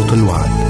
صوت الوعد.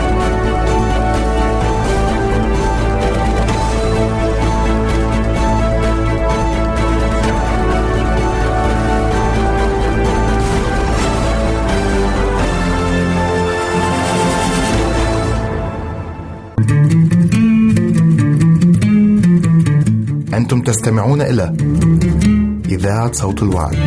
تستمعون إلى إذاعة صوت الوعي.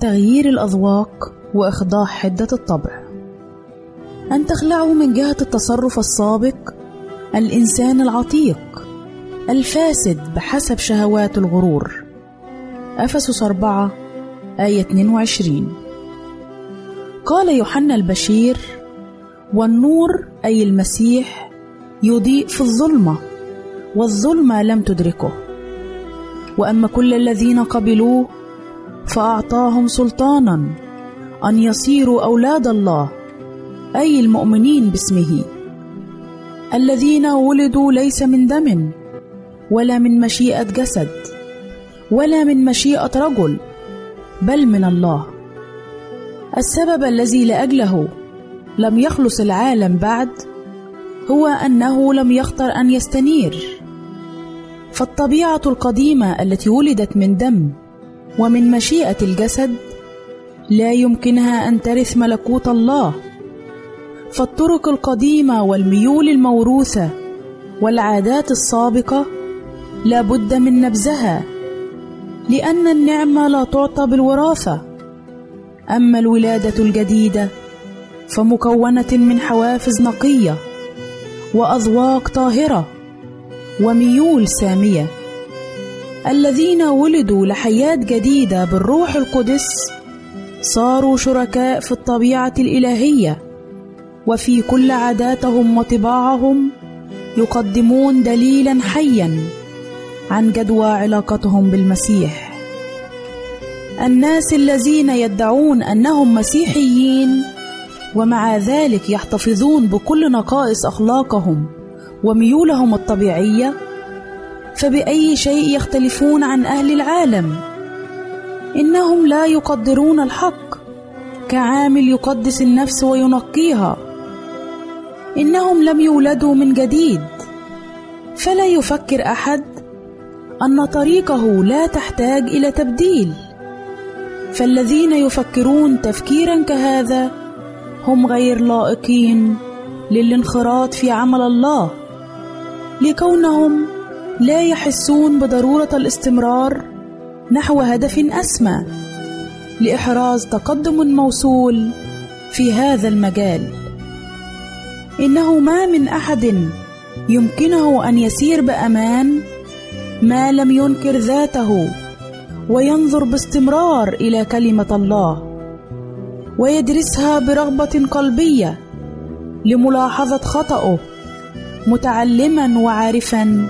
تغيير الأذواق وإخضاع حدة الطبع أن تخلعه من جهة التصرف السابق الإنسان العتيق الفاسد بحسب شهوات الغرور أفسس أربعة آية 22 قال يوحنا البشير والنور أي المسيح يضيء في الظلمة والظلمة لم تدركه. وأما كل الذين قبلوه فأعطاهم سلطانا أن يصيروا أولاد الله أي المؤمنين باسمه. الذين ولدوا ليس من دم ولا من مشيئة جسد ولا من مشيئة رجل بل من الله. السبب الذي لأجله لم يخلص العالم بعد هو أنه لم يختر أن يستنير. فالطبيعة القديمة التي ولدت من دم ومن مشيئة الجسد لا يمكنها أن ترث ملكوت الله. فالطرق القديمة والميول الموروثة والعادات السابقة لا بد من نبذها. لأن النعمة لا تعطى بالوراثة. أما الولادة الجديدة فمكونة من حوافز نقية وأذواق طاهرة وميول سامية. الذين ولدوا لحياة جديدة بالروح القدس صاروا شركاء في الطبيعة الإلهية وفي كل عاداتهم وطباعهم يقدمون دليلا حيا. عن جدوى علاقتهم بالمسيح. الناس الذين يدعون أنهم مسيحيين ومع ذلك يحتفظون بكل نقائص أخلاقهم وميولهم الطبيعية فبأي شيء يختلفون عن أهل العالم؟ إنهم لا يقدرون الحق كعامل يقدس النفس وينقيها. إنهم لم يولدوا من جديد فلا يفكر أحد أن طريقه لا تحتاج إلى تبديل. فالذين يفكرون تفكيرا كهذا هم غير لائقين للانخراط في عمل الله لكونهم لا يحسون بضرورة الاستمرار نحو هدف أسمى لإحراز تقدم موصول في هذا المجال. إنه ما من أحد يمكنه أن يسير بأمان ما لم ينكر ذاته وينظر باستمرار إلى كلمة الله ويدرسها برغبة قلبية لملاحظة خطأه متعلما وعارفا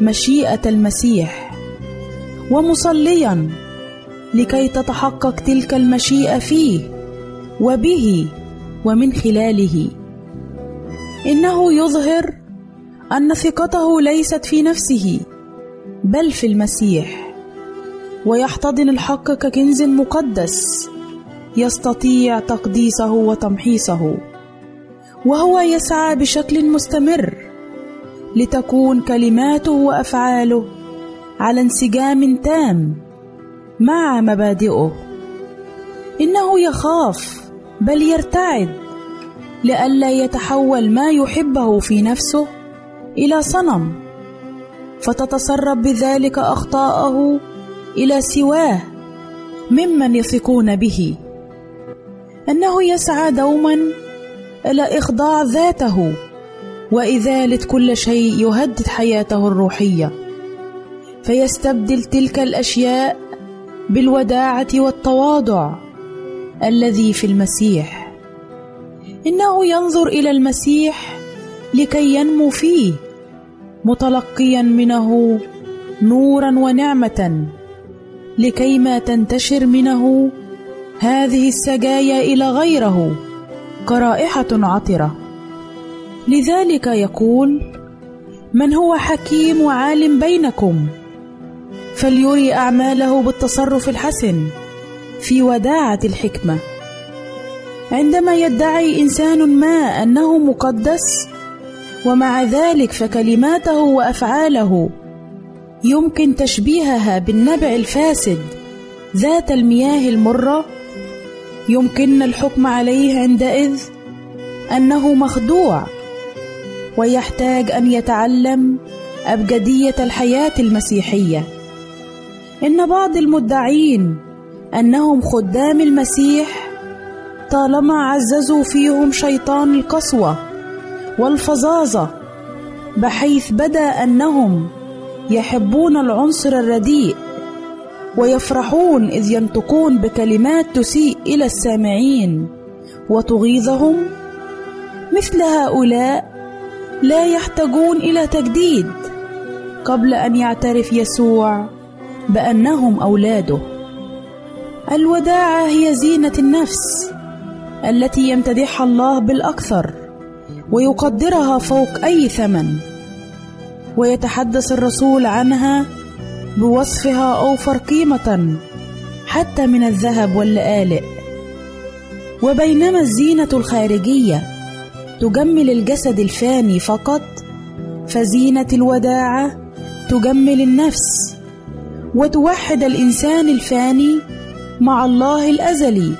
مشيئة المسيح ومصليا لكي تتحقق تلك المشيئة فيه وبه ومن خلاله. إنه يظهر أن ثقته ليست في نفسه. بل في المسيح. ويحتضن الحق ككنز مقدس يستطيع تقديسه وتمحيصه. وهو يسعى بشكل مستمر لتكون كلماته وأفعاله على انسجام تام مع مبادئه. إنه يخاف بل يرتعد لئلا يتحول ما يحبه في نفسه إلى صنم. فتتسرب بذلك أخطاءه إلى سواه ممن يثقون به. أنه يسعى دوما إلى إخضاع ذاته وازاله كل شيء يهدد حياته الروحية. فيستبدل تلك الأشياء بالوداعة والتواضع الذي في المسيح. إنه ينظر إلى المسيح لكي ينمو فيه. متلقيا منه نورا ونعمة لكيما تنتشر منه هذه السجايا إلى غيره كرائحة عطرة. لذلك يقول من هو حكيم وعالم بينكم؟ فليري أعماله بالتصرف الحسن في وداعة الحكمة. عندما يدعي إنسان ما أنه مقدس ومع ذلك فكلماته وأفعاله يمكن تشبيهها بالنبع الفاسد ذات المياه المرة يمكن الحكم عليه عندئذ أنه مخدوع ويحتاج أن يتعلم أبجدية الحياة المسيحية. إن بعض المدعين أنهم خدام المسيح طالما عززوا فيهم شيطان القسوة والفظاظة بحيث بدا أنهم يحبون العنصر الرديء ويفرحون إذ ينطقون بكلمات تسيء إلى السامعين وتغيظهم. مثل هؤلاء لا يحتاجون إلى تجديد قبل أن يعترف يسوع بأنهم أولاده. الوداعه هي زينة النفس التي يمتدحها الله بالأكثر. ويقدرها فوق أي ثمن. ويتحدث الرسول عنها بوصفها أوفر قيمة حتى من الذهب واللآلئ وبينما الزينة الخارجية تجمل الجسد الفاني فقط فزينة الوداعة تجمل النفس وتوحد الإنسان الفاني مع الله الأزلي.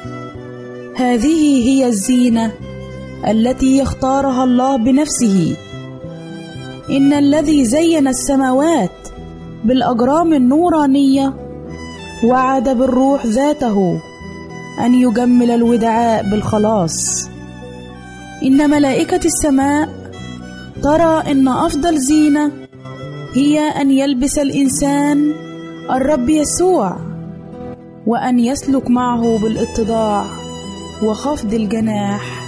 هذه هي الزينة التي يختارها الله بنفسه. إن الذي زين السماوات بالأجرام النورانية وعد بالروح ذاته أن يجمل الودعاء بالخلاص. إن ملائكة السماء ترى إن أفضل زينة هي أن يلبس الإنسان الرب يسوع وأن يسلك معه بالاتضاع وخفض الجناح.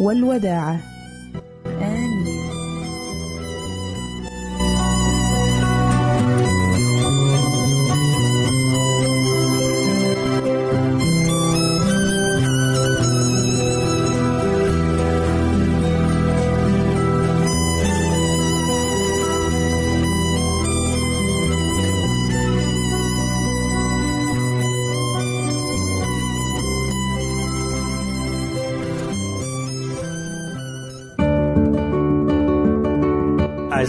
والوداعة.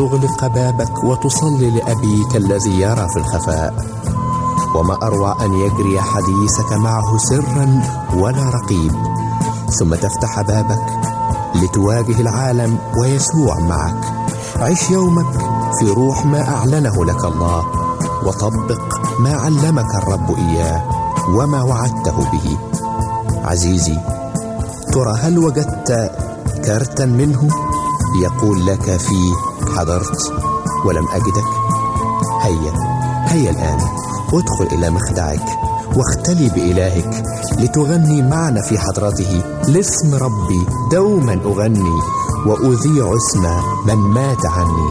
تغلق بابك وتصلي لأبيك الذي يرى في الخفاء. وما أروع أن يجري حديثك معه سرا ولا رقيب. ثم تفتح بابك لتواجه العالم ويسوع معك. عش يومك في روح ما أعلنه لك الله وطبق ما علمك الرب إياه وما وعدته به. عزيزي ترى هل وجدت كارتا منه؟ يقول لك في حضرت ولم أجدك. هيا هيا الآن ادخل إلى مخدعك واختلي بإلهك لتغني معنا في حضرته. لاسم ربي دوما أغني وأذيع اسم من مات عني.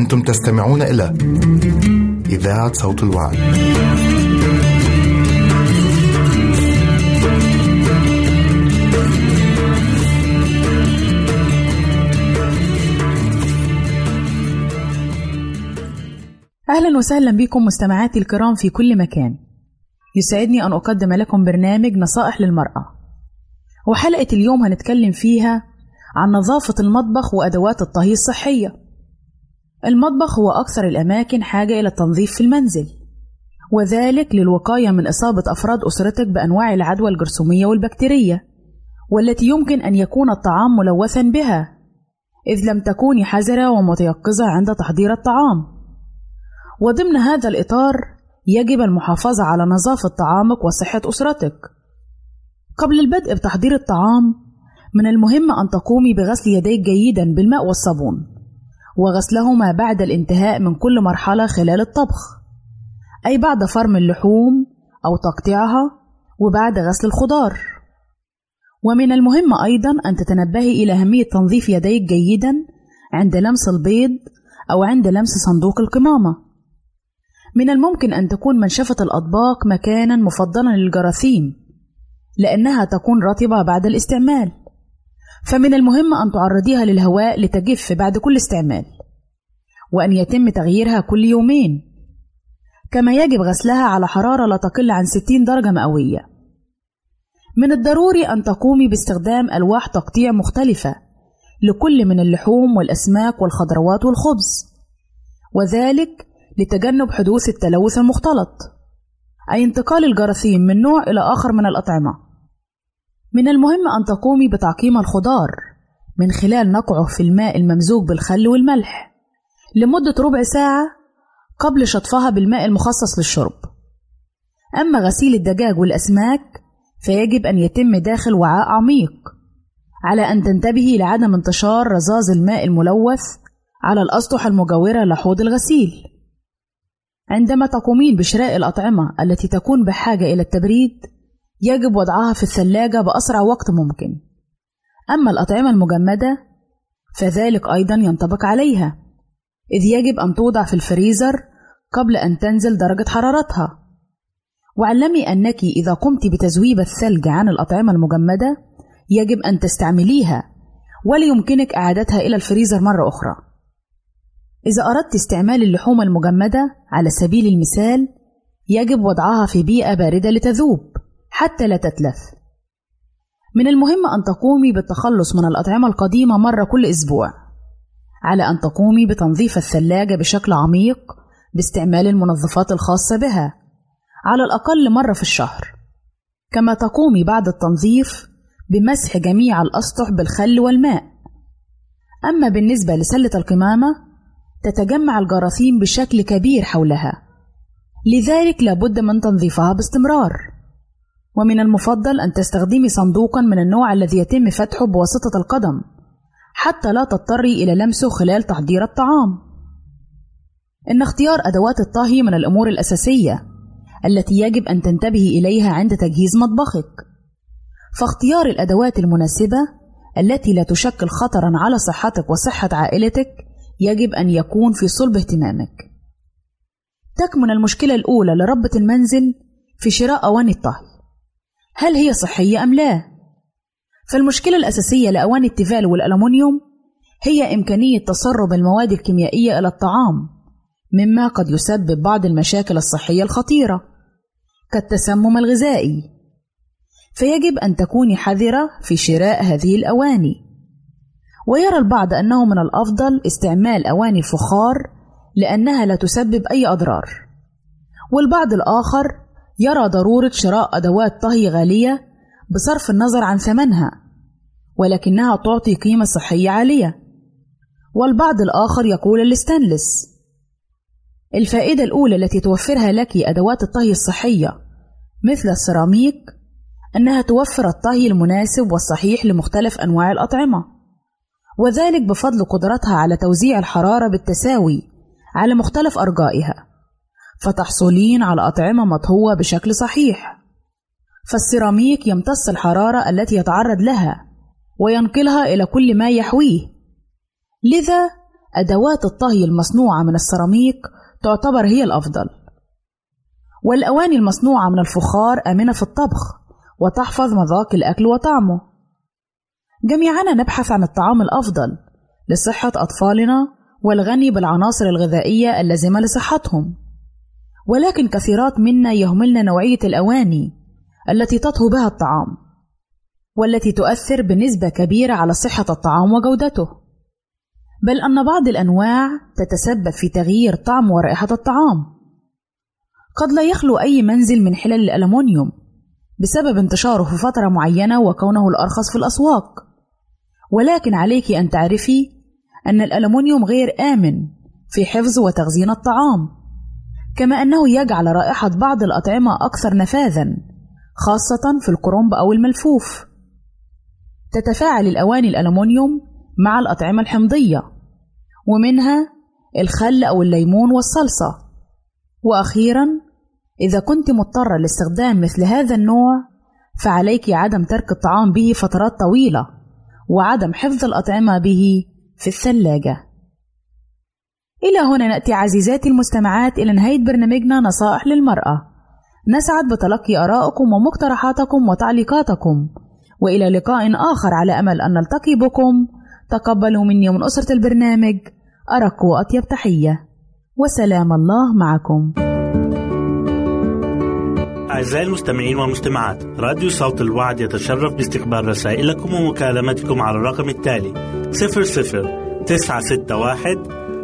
أنتم تستمعون إلى إذاعة صوت الوعد. أهلا وسهلا بكم مستمعاتي الكرام في كل مكان. يسعدني أن أقدم لكم برنامج نصائح للمرأة. وحلقة اليوم هنتكلم فيها عن نظافة المطبخ وأدوات الطهي الصحية. المطبخ هو أكثر الأماكن حاجة إلى التنظيف في المنزل وذلك للوقاية من إصابة أفراد أسرتك بأنواع العدوى الجرثومية والبكتيرية والتي يمكن أن يكون الطعام ملوثا بها إذ لم تكوني حذرة ومتيقظة عند تحضير الطعام وضمن هذا الإطار يجب المحافظة على نظافة طعامك وصحة أسرتك. قبل البدء بتحضير الطعام، من المهم أن تقومي بغسل يديك جيدا بالماء والصابون، وغسلهما بعد الانتهاء من كل مرحلة خلال الطبخ، أي بعد فرم اللحوم أو تقطيعها، وبعد غسل الخضار. ومن المهم أيضا أن تتنبهي إلى أهمية تنظيف يديك جيدا عند لمس البيض أو عند لمس صندوق القمامة. من الممكن أن تكون منشفة الأطباق مكانا مفضلا للجراثيم لأنها تكون رطبة بعد الاستعمال فمن المهم أن تعرضيها للهواء لتجف بعد كل استعمال وأن يتم تغييرها كل يومين. كما يجب غسلها على حرارة لا تقل عن 60 درجة مئوية. من الضروري أن تقومي باستخدام ألواح تقطيع مختلفة لكل من اللحوم والأسماك والخضروات والخبز وذلك لتجنب حدوث التلوث المختلط أي انتقال الجراثيم من نوع إلى آخر من الأطعمة. من المهم أن تقومي بتعقيم الخضار من خلال نقعه في الماء الممزوج بالخل والملح لمدة ربع ساعة قبل شطفها بالماء المخصص للشرب. أما غسيل الدجاج والأسماك فيجب أن يتم داخل وعاء عميق على أن تنتبهي لعدم انتشار رذاذ الماء الملوث على الأسطح المجاورة لحوض الغسيل. عندما تقومين بشراء الأطعمة التي تكون بحاجة إلى التبريد يجب وضعها في الثلاجة بأسرع وقت ممكن. أما الأطعمة المجمدة فذلك أيضا ينطبق عليها إذ يجب أن توضع في الفريزر قبل أن تنزل درجة حرارتها. واعلمي أنك إذا قمت بتذويب الثلج عن الأطعمة المجمدة يجب أن تستعمليها ولا يمكنك إعادتها إلى الفريزر مرة أخرى. إذا أردت استعمال اللحوم المجمدة على سبيل المثال يجب وضعها في بيئة باردة لتذوب. حتى لا تتلف. من المهم أن تقومي بالتخلص من الأطعمة القديمة مرة كل أسبوع على أن تقومي بتنظيف الثلاجة بشكل عميق باستعمال المنظفات الخاصة بها على الأقل مرة في الشهر. كما تقومي بعد التنظيف بمسح جميع الأسطح بالخل والماء. أما بالنسبة لسلة القمامة تتجمع الجراثيم بشكل كبير حولها لذلك لابد من تنظيفها باستمرار. ومن المفضل أن تستخدمي صندوقا من النوع الذي يتم فتحه بواسطة القدم حتى لا تضطري إلى لمسه خلال تحضير الطعام إن اختيار أدوات الطهي من الأمور الأساسية التي يجب أن تنتبهي إليها عند تجهيز مطبخك فاختيار الأدوات المناسبة التي لا تشكل خطرا على صحتك وصحة عائلتك يجب أن يكون في صلب اهتمامك. تكمن المشكلة الأولى لربة المنزل في شراء أواني الطهي. هل هي صحية أم لا؟ فالمشكلة الأساسية لأواني التيفال والألمنيوم هي إمكانية تسرب المواد الكيميائية إلى الطعام، مما قد يسبب بعض المشاكل الصحية الخطيرة كالتسمم الغذائي. فيجب أن تكوني حذرة في شراء هذه الأواني. ويرى البعض أنه من الأفضل استعمال أواني فخار لأنها لا تسبب أي أضرار والبعض الآخر يرى ضرورة شراء أدوات طهي غالية بصرف النظر عن ثمنها ولكنها تعطي قيمة صحية عالية. والبعض الآخر يقول الستانلس. الفائدة الأولى التي توفرها لك أدوات الطهي الصحية مثل السيراميك أنها توفر الطهي المناسب والصحيح لمختلف أنواع الأطعمة وذلك بفضل قدرتها على توزيع الحرارة بالتساوي على مختلف أرجائها. فتحصلين على أطعمة مطهوة بشكل صحيح. فالسيراميك يمتص الحرارة التي يتعرض لها وينقلها إلى كل ما يحويه. لذا أدوات الطهي المصنوعة من السيراميك تعتبر هي الأفضل. والأواني المصنوعة من الفخار آمنة في الطبخ وتحفظ مذاق الأكل وطعمه. جميعنا نبحث عن الطعام الأفضل لصحة أطفالنا والغني بالعناصر الغذائية اللازمة لصحتهم. ولكن كثيرات منا يهملن نوعية الأواني التي تطهو بها الطعام والتي تؤثر بنسبة كبيرة على صحة الطعام وجودته. بل أن بعض الأنواع تتسبب في تغيير طعم ورائحة الطعام. قد لا يخلو أي منزل من حلل الألمنيوم بسبب انتشاره في فترة معينة وكونه الأرخص في الأسواق. ولكن عليك أن تعرفي أن الألمنيوم غير آمن في حفظ وتخزين الطعام. كما أنه يجعل رائحة بعض الأطعمة أكثر نفاذًا خاصة في الكرنب أو الملفوف. تتفاعل الأواني الألمنيوم مع الأطعمة الحمضية ومنها الخل أو الليمون والصلصة. وأخيرا إذا كنت مضطرة لاستخدام مثل هذا النوع فعليك عدم ترك الطعام به فترات طويلة وعدم حفظ الأطعمة به في الثلاجة. إلى هنا نأتي عزيزاتي المستمعات إلى نهاية برنامجنا نصائح للمرأة. نسعد بتلقي آرائكم ومقترحاتكم وتعليقاتكم. وإلى لقاء آخر على أمل أن نلتقي بكم. تقبلوا مني ومن أسرة البرنامج. أرق وأطيب تحية. وسلام الله معكم. أعزائي المستمعين والمستمعات راديو صوت الوعد يتشرف باستقبال رسائلكم ومكالمتكم على الرقم التالي 00 961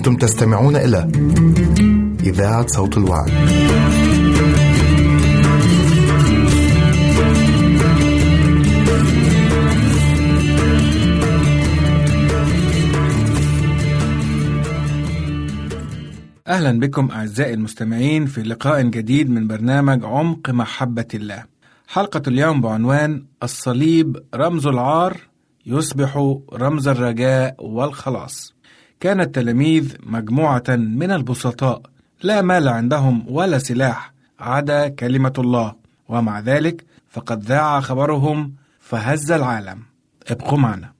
أنتم تستمعون إلى إذاعة صوت الوعد. أهلا بكم أعزائي المستمعين في لقاء جديد من برنامج عمق محبة الله. حلقة اليوم بعنوان الصليب رمز العار يصبح رمز الرجاء والخلاص. كان التلاميذ مجموعة من البسطاء لا مال عندهم ولا سلاح عدا كلمة الله. ومع ذلك فقد ذاع خبرهم فهز العالم. ابقوا معنا.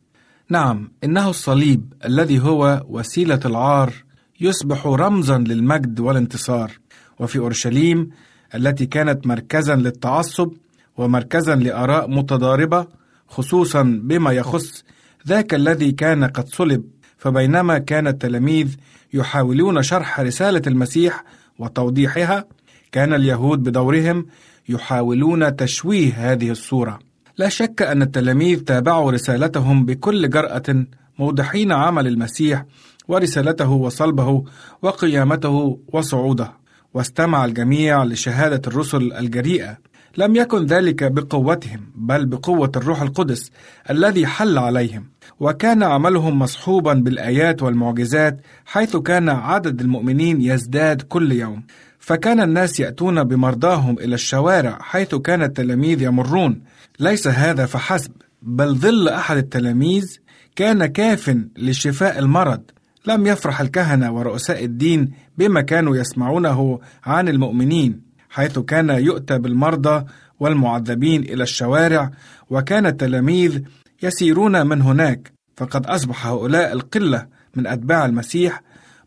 نعم إنه الصليب الذي هو وسيلة العار يصبح رمزا للمجد والانتصار. وفي أورشليم التي كانت مركزا للتعصب ومركزا لآراء متضاربة خصوصا بما يخص ذاك الذي كان قد صلب فبينما كان التلاميذ يحاولون شرح رسالة المسيح وتوضيحها كان اليهود بدورهم يحاولون تشويه هذه الصورة. لا شك أن التلاميذ تابعوا رسالتهم بكل جرأة موضحين عمل المسيح ورسالته وصلبه وقيامته وصعوده. واستمع الجميع لشهادة الرسل الجريئة. لم يكن ذلك بقوتهم بل بقوة الروح القدس الذي حل عليهم. وكان عملهم مصحوبا بالآيات والمعجزات حيث كان عدد المؤمنين يزداد كل يوم. فكان الناس يأتون بمرضاهم إلى الشوارع حيث كان التلاميذ يمرون. ليس هذا فحسب بل ظل أحد التلاميذ كان كاف لشفاء المرض. لم يفرح الكهنة ورؤساء الدين بما كانوا يسمعونه عن المؤمنين حيث كان يؤتى بالمرضى والمعذبين إلى الشوارع وكان التلاميذ يسيرون من هناك فقد أصبح هؤلاء القلة من أتباع المسيح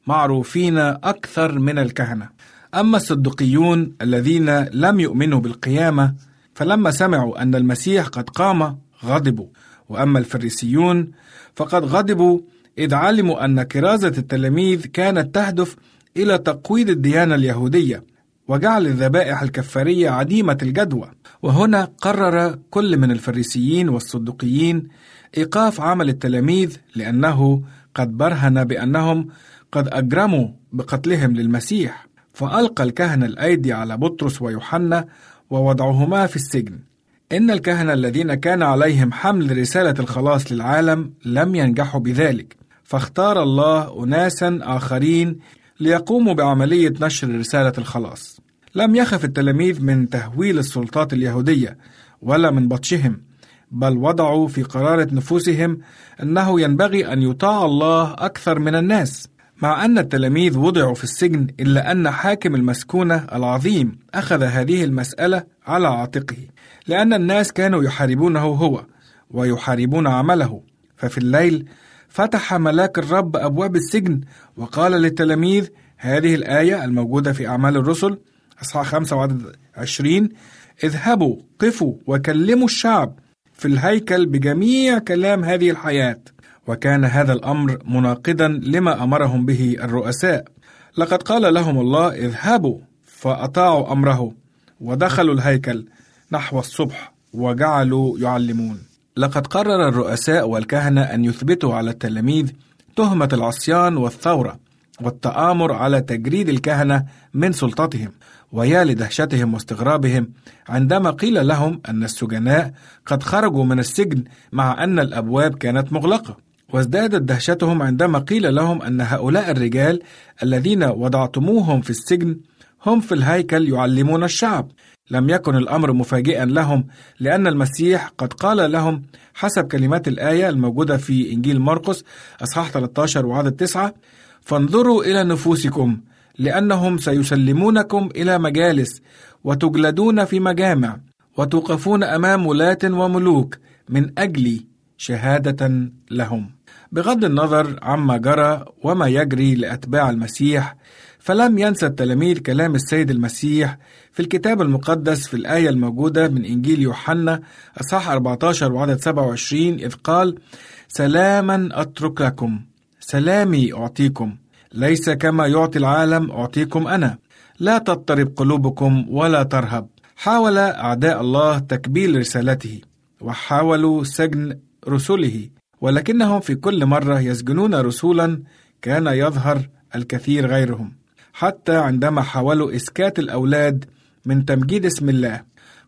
معروفين أكثر من الكهنة. أما الصدقيون الذين لم يؤمنوا بالقيامة فلما سمعوا أن المسيح قد قام غضبوا. وأما الفريسيون فقد غضبوا إذ علموا أن كرازة التلاميذ كانت تهدف إلى تقويض الديانة اليهودية. وجعل الذبائح الكفارية عديمة الجدوى. وهنا قرر كل من الفريسيين والصدقيين إيقاف عمل التلاميذ لأنه قد برهن بأنهم قد أجرموا بقتلهم للمسيح. فألقى الكهنة الأيدي على بطرس ويوحنا ووضعهما في السجن. إن الكهنة الذين كان عليهم حمل رسالة الخلاص للعالم لم ينجحوا بذلك. فاختار الله أناسا آخرين ليقوموا بعملية نشر رسالة الخلاص. لم يخف التلاميذ من تهويل السلطات اليهودية ولا من بطشهم بل وضعوا في قرارة نفوسهم أنه ينبغي أن يطاع الله أكثر من الناس. مع أن التلاميذ وضعوا في السجن إلا أن حاكم المسكونة العظيم أخذ هذه المسألة على عاتقه لأن الناس كانوا يحاربونه هو ويحاربون عمله. ففي الليل فتح ملاك الرب أبواب السجن وقال للتلاميذ هذه الآية الموجودة في أعمال الرسل أصحاح 5 وعدد 20 اذهبوا قفوا وكلموا الشعب في الهيكل بجميع كلام هذه الحياة. وكان هذا الأمر مناقضا لما أمرهم به الرؤساء. لقد قال لهم الله اذهبوا. فأطاعوا أمره ودخلوا الهيكل نحو الصبح وجعلوا يعلمون. لقد قرر الرؤساء والكهنة أن يثبتوا على التلاميذ تهمة العصيان والثورة والتآمر على تجريد الكهنة من سلطتهم ويا لدهشتهم واستغرابهم عندما قيل لهم أن السجناء قد خرجوا من السجن مع أن الأبواب كانت مغلقة. وازدادت دهشتهم عندما قيل لهم أن هؤلاء الرجال الذين وضعتموهم في السجن هم في الهيكل يعلمون الشعب. لم يكن الأمر مفاجئا لهم لأن المسيح قد قال لهم حسب كلمات الآية الموجودة في إنجيل مرقس أصحاح 13 وعدد 9 فانظروا إلى نفوسكم لأنهم سيسلمونكم إلى مجالس وتجلدون في مجامع وتوقفون أمام ولاة وملوك من أجل شهادة لهم. بغض النظر عما جرى وما يجري لأتباع المسيح فلم ينسى التلاميذ كلام السيد المسيح في الكتاب المقدس في الآية الموجودة من إنجيل يوحنا أصحاح 14 وعدد 27 إذ قال سلاما أترك لكم سلامي أعطيكم ليس كما يعطي العالم أعطيكم أنا. لا تضطرب قلوبكم ولا ترهب. حاول أعداء الله تكبيل رسالته وحاولوا سجن رسله ولكنهم في كل مرة يسجنون رسولا كان يظهر الكثير غيرهم. حتى عندما حاولوا إسكات الأولاد من تمجيد اسم الله.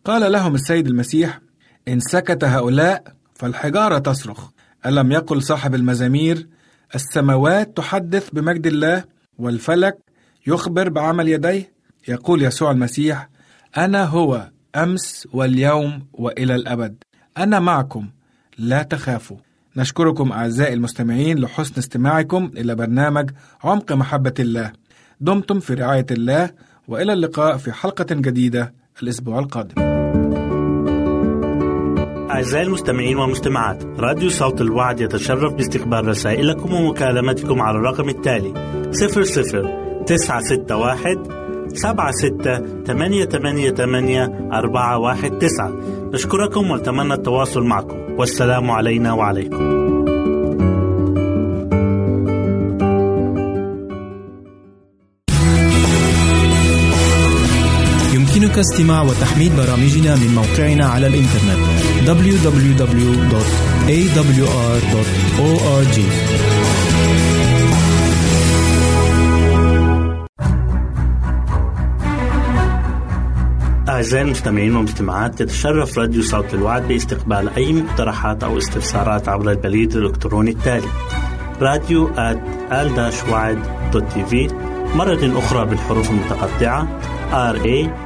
قال لهم السيد المسيح إن سكت هؤلاء فالحجارة تصرخ. ألم يقل صاحب المزامير السماوات تحدث بمجد الله والفلك يخبر بعمل يديه؟ يقول يسوع المسيح أنا هو أمس واليوم وإلى الأبد. أنا معكم لا تخافوا. نشكركم أعزائي المستمعين لحسن استماعكم إلى برنامج عمق محبة الله. دمتم في رعاية الله وإلى اللقاء في حلقة جديدة الأسبوع القادم. أعزائي المستمعين والمستمعات راديو صوت الوعد يتشرف باستقبال رسائلكم ومكالمتكم على الرقم التالي 00 961 سبعة ستة ثمانية ثمانية ثمانية أربعة واحد تسعة. نشكركم ونتمنى التواصل معكم. والسلام علينا وعليكم. يمكنك استماع وتحميل برامجنا من موقعنا على الإنترنت www.awr.org أعزائي المستمعين والمستمعات تتشرف راديو صوت الوعد باستقبال أي مقترحات أو استفسارات عبر البريد الإلكتروني التالي راديو في مرة أخرى بالحروف المتقطعة R A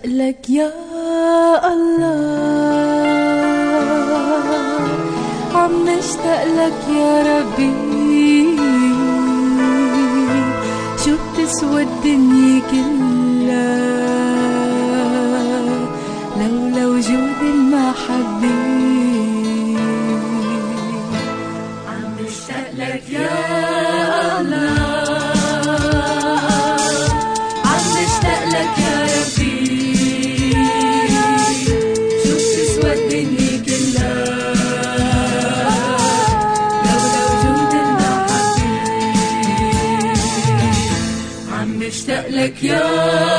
بشتاق لك يا الله. عم بشتاق لك يا ربي. شو بتسوى الدنيا كلها؟ لك يا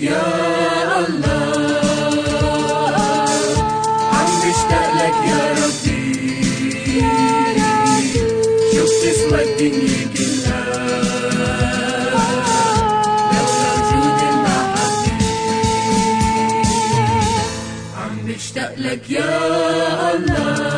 يا الله عم بشتاق لك يا ربي شوف تسوى الدنيا كلها لولا وجود المحبة عم بشتاق لك يا الله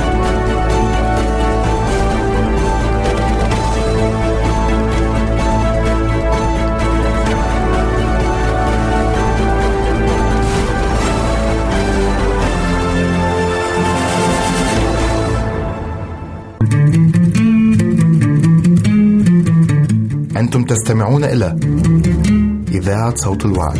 تستمعون إلى إذاعة صوت الوعد.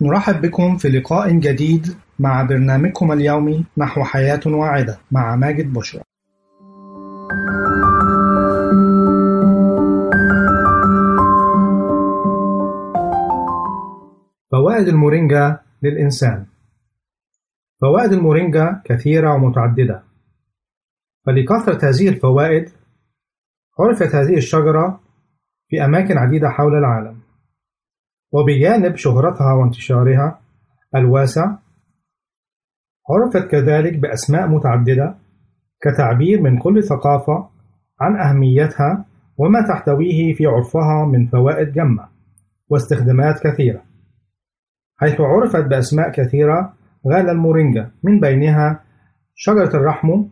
نرحب بكم في لقاء جديد مع برنامجكم اليومي نحو حياة واعدة مع ماجد بشرى. فوائد المورينجا للإنسان. فوائد المورينجا كثيرة ومتعددة. فلكثرة هذه الفوائد عرفت هذه الشجرة في أماكن عديدة حول العالم. وبجانب شهرتها وانتشارها الواسع عرفت كذلك بأسماء متعددة كتعبير من كل ثقافة عن أهميتها وما تحتويه في عرفها من فوائد جمة واستخدامات كثيرة. حيث عرفت بأسماء كثيرة غال المورينجا. من بينها شجرة الرحمو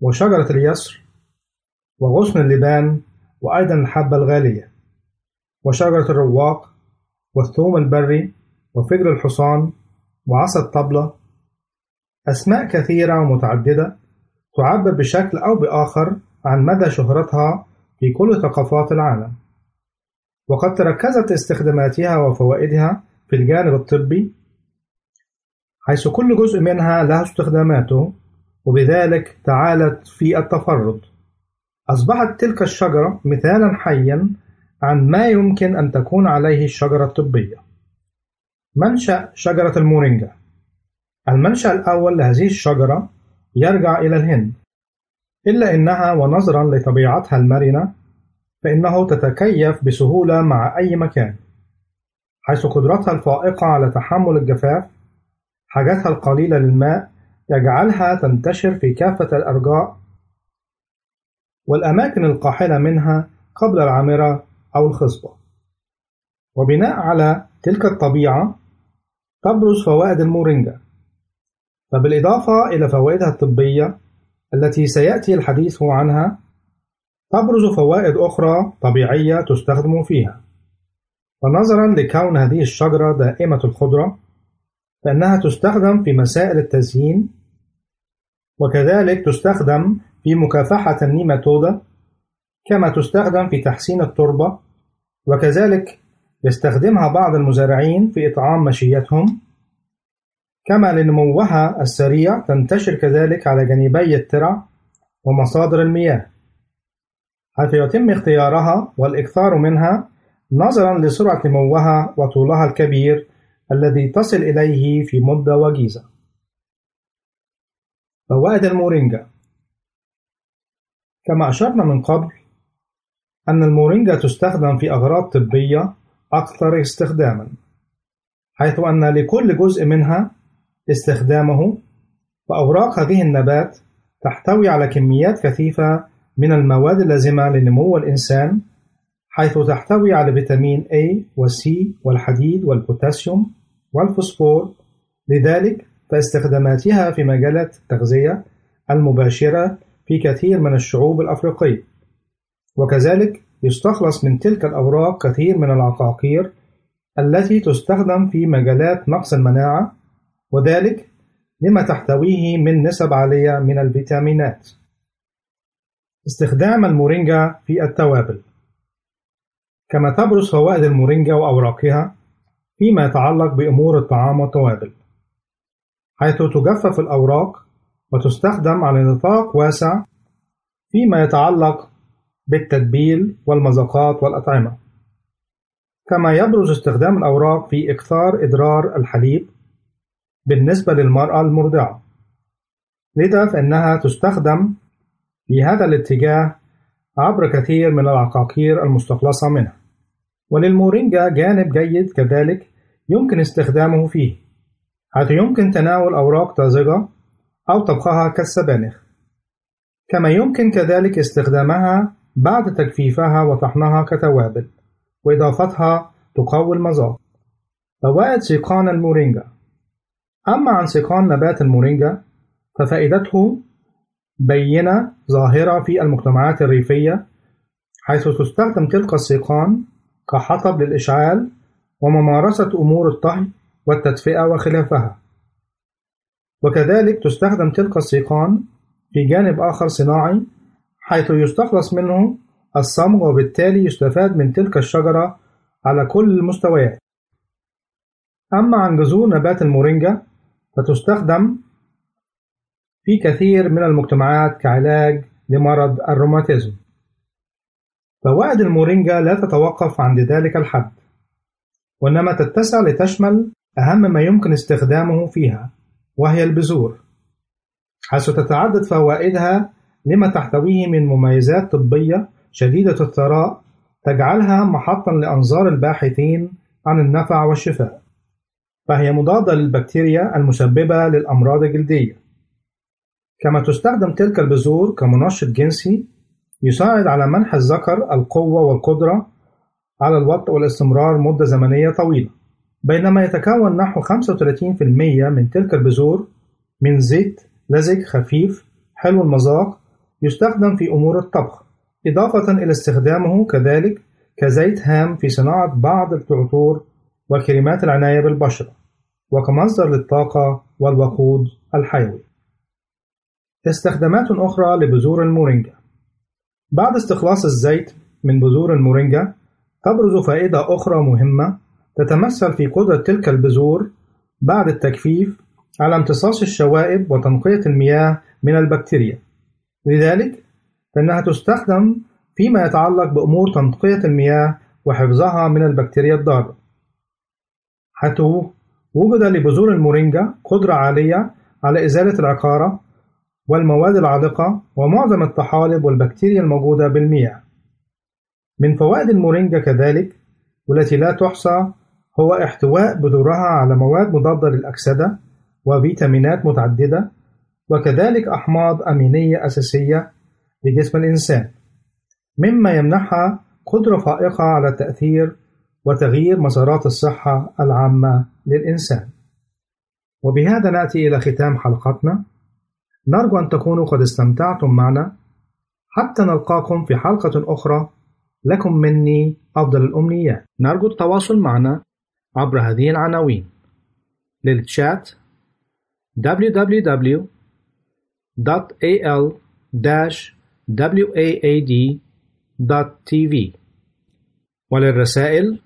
وشجرة اليسر وغصن اللبان وأيضا الحبة الغالية وشجرة الرواق والثوم البري وفجر الحصان وعصا الطبلة. أسماء كثيرة ومتعددة تعبر بشكل أو بآخر عن مدى شهرتها في كل ثقافات العالم. وقد تركزت استخداماتها وفوائدها في الجانب الطبي حيث كل جزء منها له استخداماته وبذلك تعالت في التفرد. أصبحت تلك الشجرة مثالا حيا عن ما يمكن أن تكون عليه الشجرة الطبية. منشأ شجرة المورينجا. المنشأ الأول لهذه الشجرة يرجع إلى الهند. إلا إنها ونظرا لطبيعتها المرنة فإنه تتكيف بسهولة مع أي مكان. حيث قدرتها الفائقة على تحمل الجفاف حاجتها القليلة للماء يجعلها تنتشر في كافة الأرجاء والأماكن القاحلة منها قبل العامرة أو الخصبة. وبناء على تلك الطبيعة تبرز فوائد المورينجا. فبالإضافة إلى فوائدها الطبية التي سيأتي الحديث عنها تبرز فوائد أخرى طبيعية تستخدم فيها. ونظرا لكون هذه الشجرة دائمة الخضرة فإنها تستخدم في مسائل التزيين وكذلك تستخدم في مكافحة النيماتودا كما تستخدم في تحسين التربة وكذلك يستخدمها بعض المزارعين في إطعام مشيتهم. كما لنموها السريع تنتشر كذلك على جانبي الترع ومصادر المياه حيث يتم اختيارها والإكثار منها نظرا لسرعة نموها وطولها الكبير الذي تصل إليه في مدة وجيزة. فوائد المورينجا كما أشرنا من قبل أن المورينجا تستخدم في أغراض طبية أكثر استخداما حيث أن لكل جزء منها استخدامه فأوراق هذه النبات تحتوي على كميات كثيفة من المواد اللازمة لنمو الإنسان حيث تحتوي على فيتامين A و C والحديد والبوتاسيوم والفوسفور. لذلك فاستخداماتها في مجالات التغذية المباشرة في كثير من الشعوب الأفريقية. وكذلك يستخلص من تلك الأوراق كثير من العقاقير التي تستخدم في مجالات نقص المناعة. وذلك لما تحتويه من نسب عالية من الفيتامينات. استخدام المورينجا في التوابل. كما تبرز فوائد المورينجا وأوراقها فيما يتعلق بأمور الطعام والتوابل حيث تجفف الأوراق وتستخدم على نطاق واسع فيما يتعلق بالتتبيل والمذاقات والأطعمة. كما يبرز استخدام الأوراق في إكثار إدرار الحليب بالنسبة للمرأة المرضعة لذا فإنها تستخدم في هذا الاتجاه عبر كثير من العقاقير المستخلصة منها. وللمورينجا جانب جيد كذلك يمكن استخدامه فيه حيث يمكن تناول أوراق طازجة أو طبخها كالسبانخ. كما يمكن كذلك استخدامها بعد تجفيفها وطحنها كتوابل وإضافتها تقوي المذاق فوائد سيقان المورينجا. أما عن سيقان نبات المورينجا ففائدته بينة ظاهرة في المجتمعات الريفية حيث تستخدم تلك السيقان كحطب للإشعال وممارسة أمور الطهي والتدفئة وخلافها. وكذلك تستخدم تلك السيقان في جانب آخر صناعي حيث يستخلص منه الصمغ وبالتالي يستفاد من تلك الشجرة على كل المستويات. أما عن جذور نبات المورينجا فتستخدم في كثير من المجتمعات كعلاج لمرض الروماتيزم. فوائد المورينجا لا تتوقف عند ذلك الحد وإنما تتسع لتشمل أهم ما يمكن استخدامه فيها وهي البذور. حيث تتعدد فوائدها لما تحتويه من مميزات طبية شديدة الثراء تجعلها محطا لأنظار الباحثين عن النفع والشفاء فهي مضادة للبكتيريا المسببة للأمراض الجلدية. كما تستخدم تلك البذور كمنشط جنسي يساعد على منح الذكر القوة والقدرة على الوطء والاستمرار مدة زمنية طويلة. بينما يتكون نحو 35% من تلك البذور من زيت لزج خفيف حلو المذاق يستخدم في أمور الطبخ إضافة إلى استخدامه كذلك كزيت هام في صناعة بعض العطور وكريمات العناية بالبشرة وكمصدر للطاقة والوقود الحيوي. استخدامات أخرى لبذور المورينجا. بعد استخلاص الزيت من بذور المورينجا تبرز فائدة أخرى مهمة تتمثل في قدرة تلك البذور بعد التجفيف على امتصاص الشوائب وتنقية المياه من البكتيريا. لذلك فإنها تستخدم فيما يتعلق بأمور تنقية المياه وحفظها من البكتيريا الضارة. حيث وجد لبذور المورينجا قدرة عالية على إزالة العقارة والمواد العالقة ومعظم الطحالب والبكتيريا الموجودة بالمياه. من فوائد المورينجا كذلك والتي لا تحصى هو احتواء بذورها على مواد مضادة للأكسدة وفيتامينات متعددة وكذلك أحماض أمينية أساسية لجسم الإنسان. مما يمنحها قدرة فائقة على التأثير وتغيير مسارات الصحة العامة للإنسان. وبهذا نأتي إلى ختام حلقتنا. نرجو أن تكونوا قد استمتعتم معنا. حتى نلقاكم في حلقة أخرى. لكم مني أفضل الأمنيات نرجو التواصل معنا عبر هذه العناوين. للتشات www.al-waad.tv وللرسائل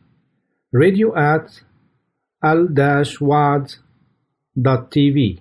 radio at al-waad.tv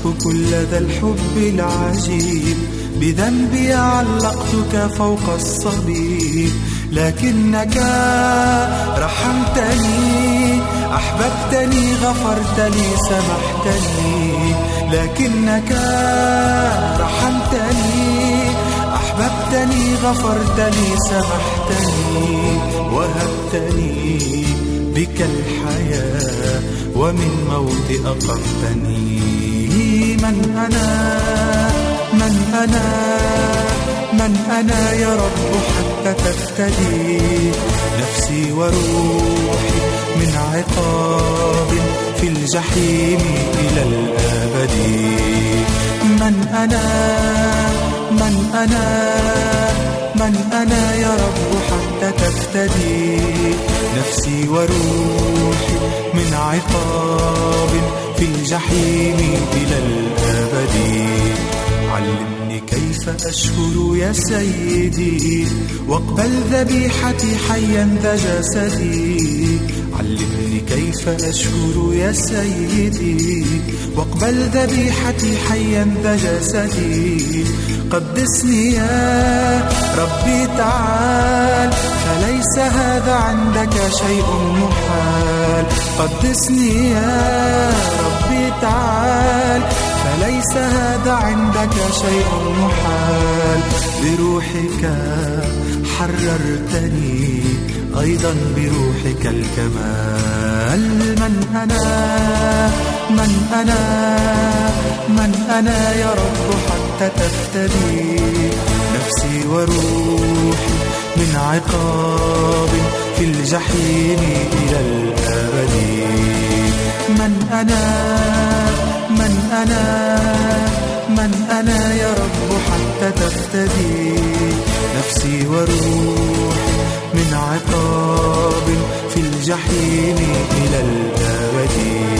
أستحق كل ذا الحب العجيب. بذنبي علقتك فوق الصليب لكنك رحمتني أحببتني غفرت لي سمحتني. لكنك رحمتني أحببتني غفرت لي سمحتني. وهبتني بك الحياة ومن موت أقمتني من أنا؟ من أنا؟ من أنا يا رب حتى تفتدي نفسي وروحي من عقاب في الجحيم إلى الأبد. من أنا؟ من أنا؟ من أنا يا رب حتى تفتدي نفسي وروحي من عقاب في الجحيم إلى الأبد. علمني كيف أشكر يا سيدي واقبل ذبيحتي حيا ذا جسدي؟ علمني كيف أشكر يا سيدي واقبل ذبيحتي حيا ذا جسدي؟ قدسني يا ربي تعال فليس هذا عندك شيء محال. قدسني يا ربي تعال فليس هذا عندك شيء محال بروحك حررتني أيضا بروحك الكمال. من أنا؟ من أنا؟ من أنا يا رب حتى تفتدي نفسي وروحي من عقاب في الجحيم إلى الأبد. من أنا؟ أنا؟ من أنا يا رب حتى تفتدي نفسي وروحي من عقاب في الجحيم إلى الأبد.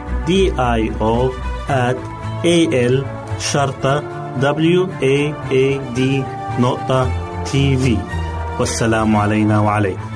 D I O at A L شرطة W A A D نقطة تي في والسلام علينا وعليكم.